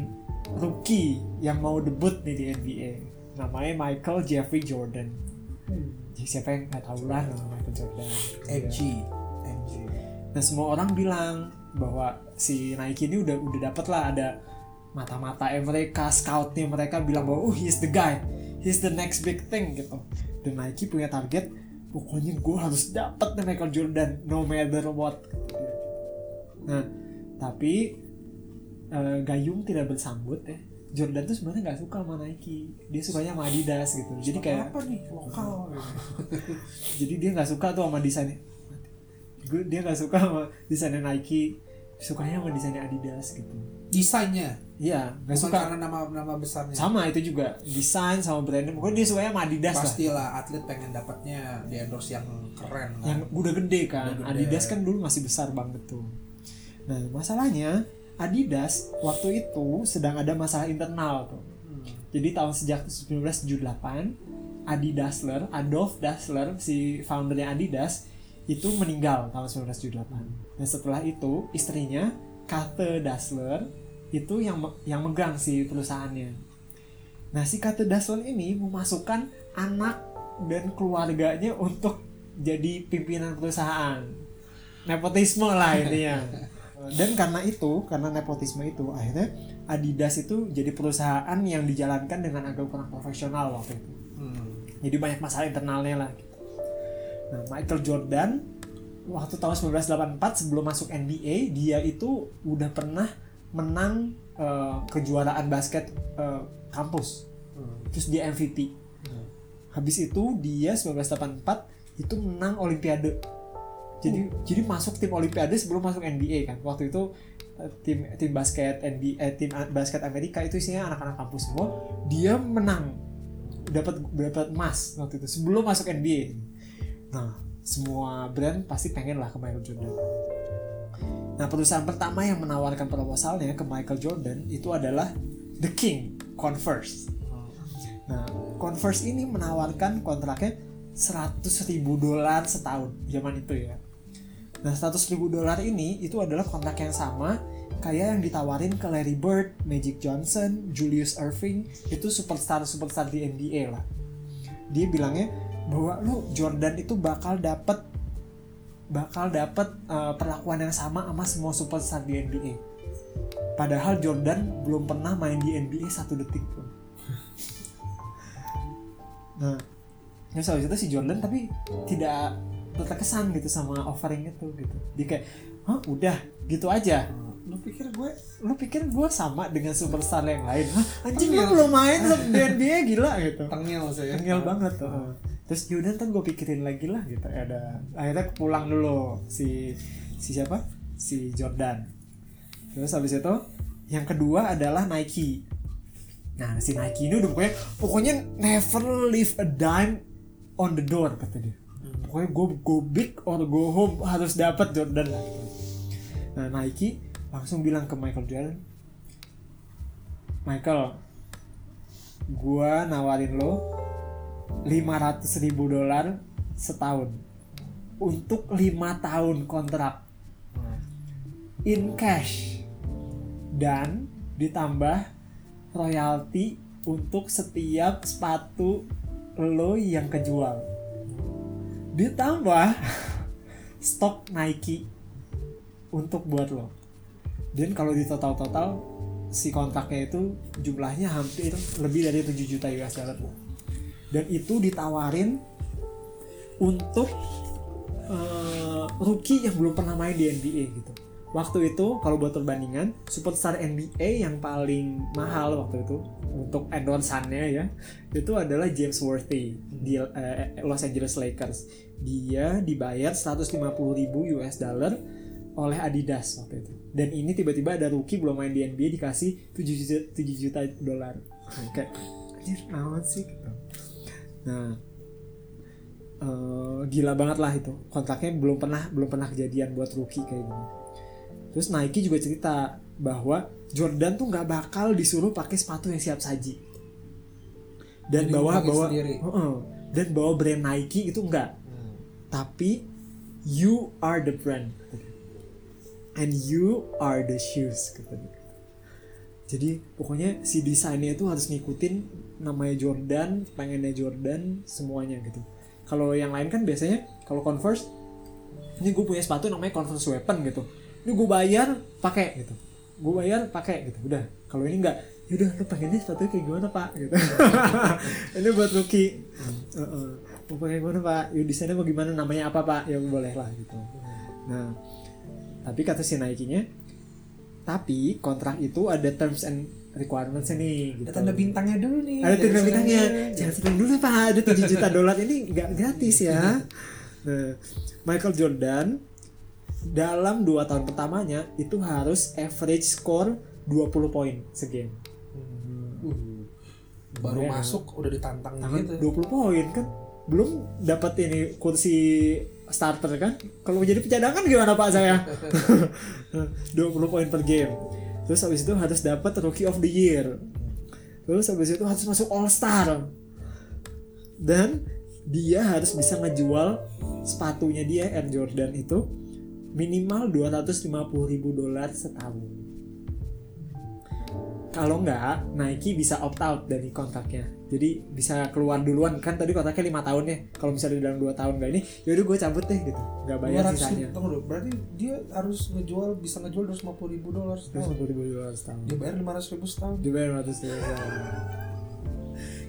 rookie yang mau debut nih di NBA. Namanya Michael Jeffrey Jordan. Jadi siapa yang nggak tahu lah nama Michael Jordan. MG. Iya. MG. Nah semua orang bilang bahwa si Nike ini udah udah dapet lah ada mata-mata mereka, scoutnya mereka bilang bahwa oh he's the guy, he's the next big thing gitu. Dan Nike punya target, pokoknya gue harus dapet nih Michael Jordan no matter what. Nah tapi eh, Gayung tidak bersambut ya. Jordan tuh sebenarnya nggak suka sama Nike, dia sukanya sama Adidas gitu. Jadi kayak apa nih lokal? [laughs] jadi dia nggak suka tuh sama desainnya Gue- dia nggak suka sama desainnya Nike sukanya sama desainnya Adidas gitu. Desainnya. iya nggak suka. karena nama nama besarnya. sama itu juga. Desain sama brandnya pokoknya dia sukanya sama Adidas lah. Pastilah atlet pengen dapatnya di endorse yang keren kan. yang udah gede kan. Udah gede. Adidas kan dulu masih besar banget tuh. Nah masalahnya Adidas waktu itu sedang ada masalah internal tuh. Jadi tahun sejak 1978 Adi Dassler Adolf Dassler si foundernya Adidas itu meninggal tahun 1978 dan setelah itu istrinya Kate Dassler itu yang yang megang si perusahaannya nah si Kate Dassler ini memasukkan anak dan keluarganya untuk jadi pimpinan perusahaan nepotisme lah intinya [laughs] dan karena itu karena nepotisme itu akhirnya Adidas itu jadi perusahaan yang dijalankan dengan agak kurang profesional waktu itu Hmm. jadi banyak masalah internalnya lah gitu. Nah, Michael Jordan waktu tahun 1984 sebelum masuk NBA dia itu udah pernah menang eh, kejuaraan basket eh, kampus. Terus dia MVP. Habis itu dia 1984 itu menang olimpiade. Jadi jadi masuk tim olimpiade sebelum masuk NBA kan. Waktu itu eh, tim tim basket NBA eh, tim basket Amerika itu isinya anak-anak kampus semua. Dia menang dapat dapat emas waktu itu sebelum masuk NBA. Nah, semua brand pasti pengen lah ke Michael Jordan. Nah, perusahaan pertama yang menawarkan proposalnya ke Michael Jordan itu adalah The King, Converse. Nah, Converse ini menawarkan kontraknya 100 ribu dolar setahun zaman itu ya. Nah, 100 ribu dolar ini itu adalah kontrak yang sama kayak yang ditawarin ke Larry Bird, Magic Johnson, Julius Irving, itu superstar superstar di NBA lah. Dia bilangnya bahwa lu Jordan itu bakal dapat bakal dapat uh, perlakuan yang sama sama semua superstar di NBA. Padahal Jordan belum pernah main di NBA satu detik pun. Nah, terus habis itu si Jordan tapi tidak terkesan gitu sama offering itu gitu. Dia kayak, hah udah gitu aja. Lu pikir gue, lu pikir gue sama dengan superstar yang lain? Hah, anjing lu belum main di NBA gila gitu. Tengil saya. Tengil banget tuh. Terus yaudah ntar gue pikirin lagi lah gitu. Ada akhirnya pulang dulu si si siapa? Si Jordan. Terus habis itu yang kedua adalah Nike. Nah si Nike ini udah pokoknya pokoknya never leave a dime on the door kata dia. Pokoknya go go big or go home harus dapat Jordan. Nah Nike langsung bilang ke Michael Jordan, Michael, gua nawarin lo 500 ribu dolar setahun. Untuk lima tahun kontrak. In cash. Dan ditambah royalti untuk setiap sepatu lo yang kejual. Ditambah [laughs] stok Nike untuk buat lo. Dan kalau di total total si kontraknya itu jumlahnya hampir lebih dari 7 juta US dollar dan itu ditawarin untuk eh, rookie yang belum pernah main di NBA gitu. Waktu itu kalau buat perbandingan superstar NBA yang paling mahal waktu itu untuk endorsannya ya itu adalah James Worthy di eh, Los Angeles Lakers. Dia dibayar 150 ribu US dollar oleh Adidas waktu itu. Dan ini tiba-tiba ada rookie belum main di NBA dikasih 7 juta 7 juta dolar kayak anjir sih? Gitu nah eh, gila banget lah itu kontraknya belum pernah belum pernah kejadian buat rookie kayak gini terus Nike juga cerita bahwa Jordan tuh nggak bakal disuruh pakai sepatu yang siap saji dan Jadi bawa bawa sendiri. Heeh. dan bawa brand Nike itu enggak tapi you are the brand and you are the shoes kata dia. jadi pokoknya si desainnya itu harus ngikutin namanya Jordan pengennya Jordan semuanya gitu. Kalau yang lain kan biasanya kalau Converse ini gue punya sepatu namanya Converse Weapon gitu. Ini gue bayar pakai gitu. Gue bayar pakai gitu udah. Kalau ini enggak yaudah lu pengennya sepatunya kayak gimana pak? Gitu. [laughs] Ini buat Heeh. mau pakai gimana pak? Yuk desainnya mau gimana? Namanya apa pak? Ya boleh lah gitu. Nah tapi kata si Nike nya tapi kontrak itu ada terms and requirements nih gitu. Ada tanda bintangnya dulu nih. ada tanda bintangnya. jangan seneng dulu pak. Ada 7 juta dolar ini nggak gratis ya. Nah Michael Jordan dalam dua tahun pertamanya itu harus average score 20 poin segame. Uh, baru Ya. masuk udah ditantang tangan gitu. 20 poin kan? Belum dapat ini kursi starter kan? Kalau jadi pencadangan gimana pak saya? [laughs] [laughs] 20 poin per game terus habis itu harus dapat rookie of the year. Terus habis itu harus masuk all star dan dia harus bisa ngejual sepatunya dia Air Jordan itu minimal 250 ribu dolar setahun kalau nggak Nike bisa opt out dari kontraknya jadi bisa keluar duluan. Kan tadi kontraknya lima tahun ya. Kalau misalnya dalam dua tahun nggak ini yaudah gue cabut deh gitu. Nggak bayar 200 sisanya. tunggu dulu, berarti dia harus ngejual bisa ngejual 250 ribu dolar setahun. 250 ribu dolar setahun. Dia bayar 500 ribu setahun. dia bayar 500 ribu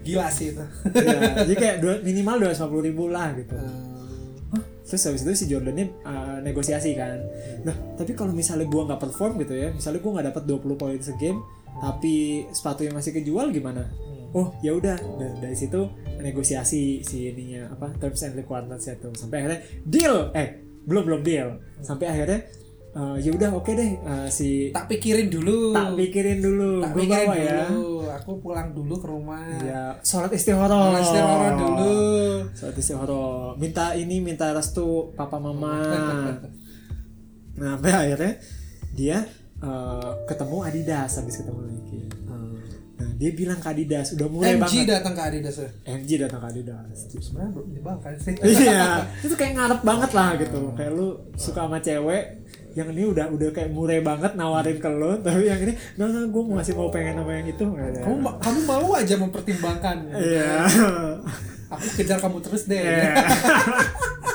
Gila sih itu. ya, jadi kayak dua, minimal 250 ribu lah gitu. Hah? terus habis itu si Jordannya uh, negosiasi kan. Nah tapi kalau misalnya gua nggak perform gitu ya misalnya gua nggak dapat 20 poin segame tapi sepatu yang masih kejual gimana? Oh ya udah. Dan dari situ negosiasi si ininya apa terms and requirements itu sampai akhirnya deal. Eh belum belum deal. Sampai akhirnya uh, ya udah oke deh uh, si tak pikirin dulu. tak pikirin dulu. Tak gue pikirin bawa ya. dulu. Aku pulang dulu ke rumah. ya sholat istihara Sholat istihara dulu. Sholat istihara minta ini minta restu papa mama. [laughs] Nah sampai akhirnya dia eh, ketemu Adidas habis ketemu Nike nah dia bilang ke Adidas udah mulai MG banget datang ke Adidas ya. MG datang ke Adidas Sebenarnya belum menyebalkan sih. [laughs] iya itu kayak ngarep banget lah gitu kayak lu suka sama cewek yang ini udah udah kayak murah banget nawarin ke lu tapi yang ini nggak nggak gue masih mau pengen sama yang itu Kamu ma- kamu mau aja mempertimbangkan. iya Aku kejar kamu terus deh. Iya. [laughs]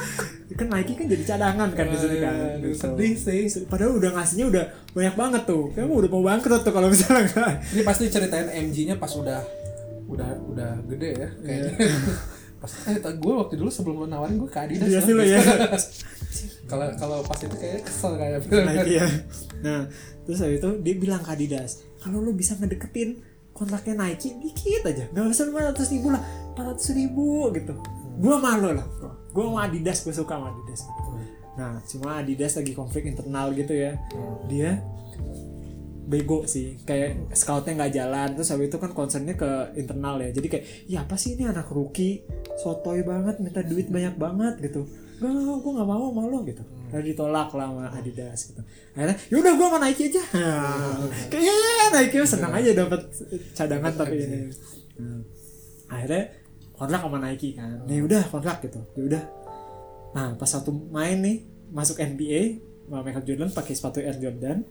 kan Nike kan jadi cadangan kan di sini kan. Aduh, Gitu. sedih sih. Padahal udah ngasihnya udah banyak banget tuh. Kamu udah mau bangkrut tuh kalau misalnya enggak. Ini pasti ceritain MG-nya pas udah udah udah gede ya kayaknya. [laughs] pas eh gue waktu dulu sebelum lo nawarin gue ke Adidas. Iya loh. sih lo ya. [laughs] Kalau kalau pas itu kayak kesel kayak Nike ya. Nah, terus habis itu dia bilang ke Adidas, kalau lu bisa ngedeketin kontraknya Nike dikit aja, nggak usah 500 ribu lah, 400 ribu gitu. Gua malu lah, gua mau Adidas, gue suka sama Adidas. Nah, cuma Adidas lagi konflik internal gitu ya. Dia bego sih kayak scoutnya nggak jalan terus habis itu kan concernnya ke internal ya. Jadi kayak ya apa sih ini anak rookie? Sotoy banget minta duit banyak banget gitu. Gak gak gue nggak mau sama lo gitu. Dan ditolak lah sama Adidas gitu. Akhirnya yaudah gue sama Nike aja. [laughs] Kayaknya ya, Nike. Senang aja dapat cadangan tapi ini. Nah, akhirnya kontrak sama Nike kan ya udah kontrak gitu ya udah nah pas satu main nih masuk NBA sama Michael Jordan pakai sepatu Air Jordan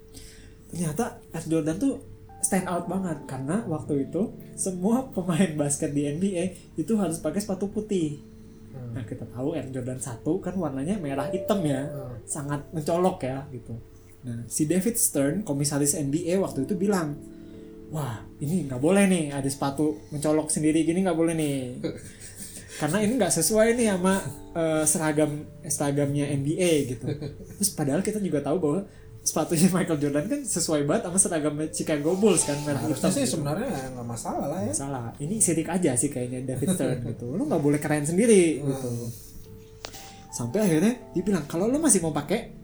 ternyata Air Jordan tuh stand out banget karena waktu itu semua pemain basket di NBA itu harus pakai sepatu putih. Hmm. Nah kita tahu Air Jordan 1 kan warnanya merah hitam ya, sangat mencolok ya gitu. Nah, si David Stern, komisaris NBA waktu itu bilang, wah ini nggak boleh nih ada sepatu mencolok sendiri gini nggak boleh nih. Karena ini nggak sesuai nih sama eh, seragam seragamnya NBA gitu. Terus padahal kita juga tahu bahwa sepatunya Michael Jordan kan sesuai banget sama seragamnya Chicago Bulls kan merah Harusnya sih gitu. sebenarnya nggak masalah lah ya. salah ini sirik aja sih kayaknya David Stern gitu lu nggak boleh keren sendiri gitu sampai akhirnya dia bilang kalau lu masih mau pakai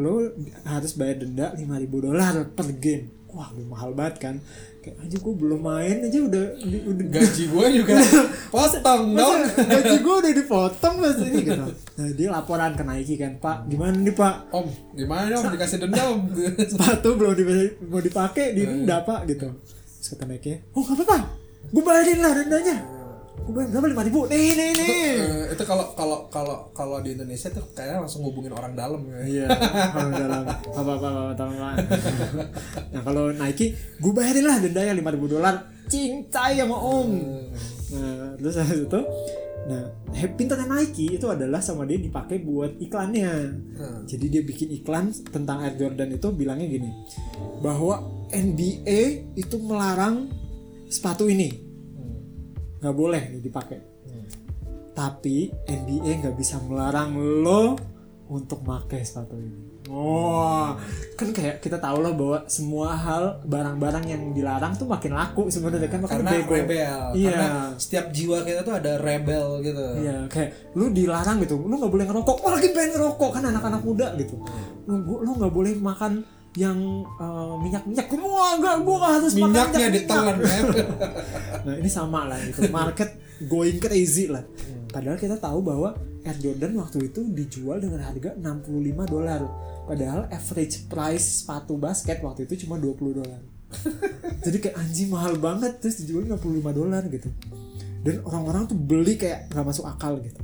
lu harus bayar denda 5000 dolar per game wah mahal banget kan. Kayak aja gue belum main aja udah udah [laughs] Gaji gue juga [laughs] potong dong. Gaji gue [laughs] udah dipotong mas ini gitu. Nah dia laporan ke Nike kan pak gimana nih pak? Om, gimana dong? Dikasih denda om? sepatu belum di- mau dipakai di denda pak gitu. Terus kata Nike oh nggak apa-apa gue bayarin lah dendanya gue berapa lima ribu? Nih nih nih. Eh, itu kalau kalau kalau kalau di Indonesia tuh kayaknya langsung hubungin orang dalam ya. iya kalau dalam. Apa apa apa pak. [laughs] Nah kalau Nike gue bayarin lah dendanya lima ribu dolar. Cincai sama om. Nah terus habis itu nah pintarnya Nike itu adalah sama dia dipakai buat iklannya. Hmm. jadi dia bikin iklan tentang Air Jordan itu bilangnya gini bahwa NBA itu melarang sepatu ini nggak boleh nih dipakai tapi NBA nggak bisa melarang lo untuk pakai sepatu ini. Wah, kan kayak kita tahu lah bahwa semua hal barang-barang yang dilarang tuh makin laku sebenarnya kan makanya Karena bego. rebel. Iya. Karena setiap jiwa kita tuh ada rebel gitu. Iya, kayak lu dilarang gitu, lu nggak boleh ngerokok, oh lagi pengen ngerokok kan anak-anak muda gitu. Lu lu nggak boleh makan yang eh, minyak-minyak, wah enggak, gua nggak harus makan Minyaknya minyak-minyak. ditelan ya. [laughs] Nah ini sama lah gitu market going crazy lah. Padahal kita tahu bahwa Air Jordan waktu itu dijual dengan harga 65 dolar. Padahal average price sepatu basket waktu itu cuma 20 dolar. [laughs] Jadi kayak anjing mahal banget terus dijual 65 dolar gitu. Dan orang-orang tuh beli kayak nggak masuk akal gitu.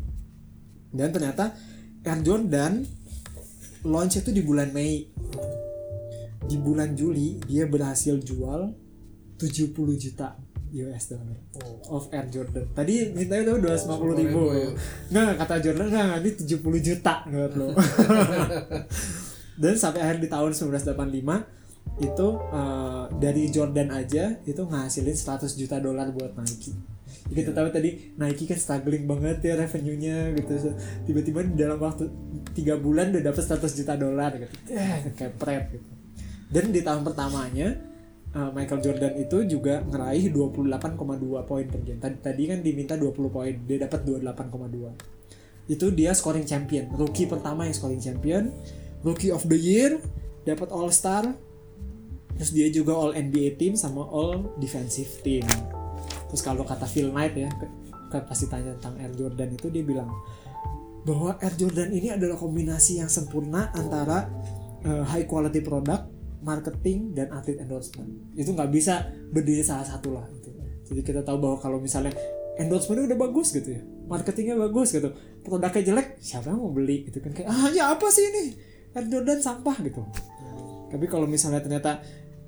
Dan ternyata Air Jordan launch itu di bulan Mei. Di bulan Juli dia berhasil jual 70 juta US dollar of Air Jordan. Tadi mintanya tuh 250 ribu. Nggak, kata Jordan nggak, ini 70 juta menurut lo. [laughs] Dan sampai akhir di tahun 1985 itu eh, dari Jordan aja itu ngasilin 100 juta dolar buat Nike. Jadi kita tahu tadi Nike kan struggling banget ya revenue-nya gitu. Tiba-tiba di dalam waktu tiga bulan udah dapet 100 juta dolar gitu. Eh, kayak pret gitu. Dan di tahun pertamanya uh, Michael Jordan itu juga ngeraih 28,2 poin per game. Tadi, tadi kan diminta 20 poin, dia dapat 28,2. Itu dia scoring champion, rookie pertama yang scoring champion, rookie of the year, dapat All Star. Terus dia juga All NBA team sama All Defensive team. Terus kalau kata Phil Knight ya, ke- pasti tanya tentang Air Jordan itu dia bilang bahwa Air Jordan ini adalah kombinasi yang sempurna antara uh, high quality product, marketing dan atlet endorsement. Itu nggak bisa berdiri salah satu lah. Gitu. Jadi kita tahu bahwa kalau misalnya endorsementnya udah bagus gitu ya, marketingnya bagus gitu, produknya jelek, siapa yang mau beli gitu kan kayak ah ya apa sih ini Air Jordan sampah gitu. Tapi kalau misalnya ternyata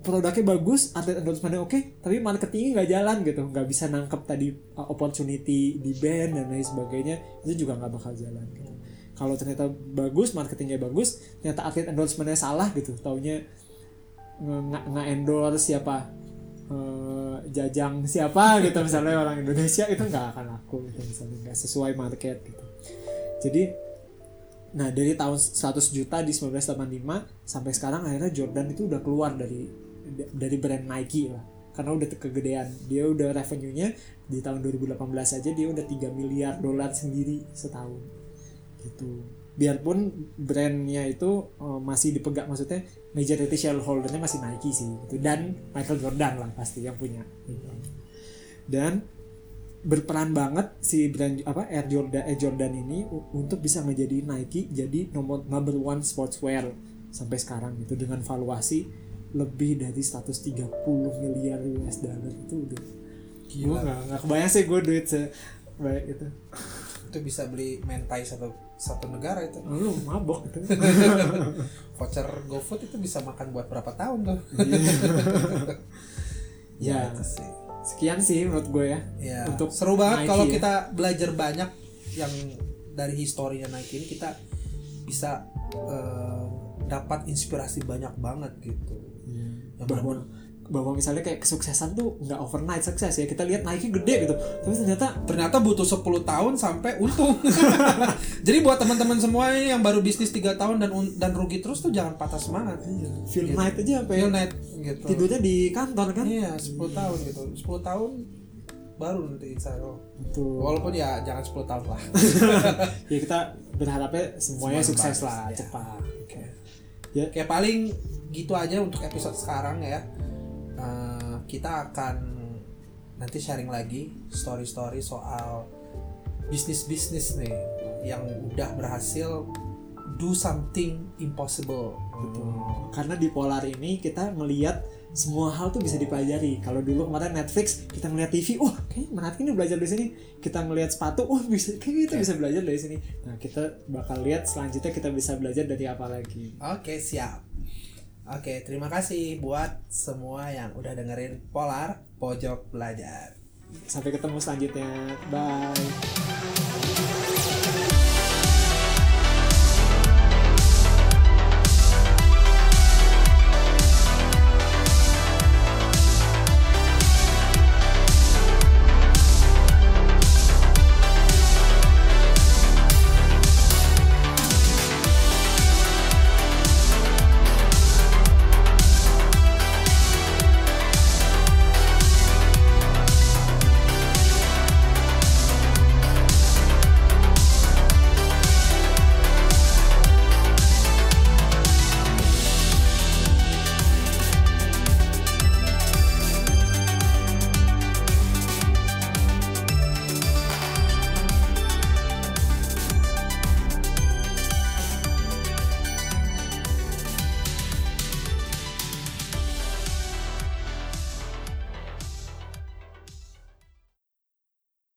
produknya bagus, atlet endorsementnya oke, tapi marketingnya nggak jalan gitu, nggak bisa nangkep tadi uh, opportunity di band dan lain sebagainya, itu juga nggak bakal jalan. Gitu. Kalau ternyata bagus, marketingnya bagus, ternyata atlet endorsementnya salah gitu, taunya nge- nge- siapa eh, jajang siapa gitu misalnya orang Indonesia itu nggak akan laku gitu misalnya nggak sesuai market gitu. Jadi Nah dari tahun 100 juta di 1985 sampai sekarang akhirnya Jordan itu udah keluar dari dari brand Nike lah. Karena udah kegedean. Dia udah revenue-nya di tahun 2018 aja dia udah 3 miliar dolar sendiri setahun gitu biarpun brandnya itu eh, masih dipegang maksudnya majority shareholdernya masih Nike sih gitu. Dan Michael Jordan lah pasti yang punya gitu. dan berperan banget si brand apa Air Jordan Air Jordan ini untuk bisa ngejadi Nike jadi nomor number one sportswear sampai sekarang gitu. Dengan valuasi lebih dari 130 miliar US dollar itu udah. Nggak nggak kebayang sih gue duit sebaik itu. Itu bisa beli mentai satu satu negara itu. lu mabok gitu [laughs] Voucher GoFood itu bisa makan buat berapa tahun tuh? [laughs] ya itu sih. sekian sih menurut gue ya Ya, Untuk seru banget kalau ya. kita belajar banyak yang dari historinya Nike ini kita bisa eh, dapat inspirasi banyak banget gitu Yang bahwa bahwa misalnya kayak kesuksesan tuh nggak overnight sukses ya kita lihat Nike gede gitu tapi ternyata ternyata butuh 10 tahun sampai untung. [laughs] Jadi buat teman-teman semua yang baru bisnis 3 tahun dan dan rugi terus tuh jangan patah semangat. Phil Knight aja apa ya Phil Knight gitu. tidurnya di kantor kan Iya, 10 tahun gitu. 10 tahun baru nanti tuh Walaupun ya jangan 10 tahun lah. [laughs] ya kita berharapnya semuanya Semua sukses bagus, lah ya. cepat Oke. ya Kayak paling gitu aja untuk episode sekarang ya. Eh, kita akan nanti sharing lagi story-story soal bisnis-bisnis nih yang udah berhasil do something impossible gitu. karena di Polar ini kita melihat semua hal tuh bisa dipelajari. Kalau dulu kemarin Netflix kita ngeliat TV, wah kayaknya menarik ini belajar dari sini. Kita ngeliat sepatu, wah bisa kayak kita bisa belajar dari sini. Nah kita bakal lihat selanjutnya kita bisa belajar dari apa lagi. Oke, siap. Oke, terima kasih buat semua yang udah dengerin Polar Pojok Belajar. Sampai ketemu selanjutnya. Bye.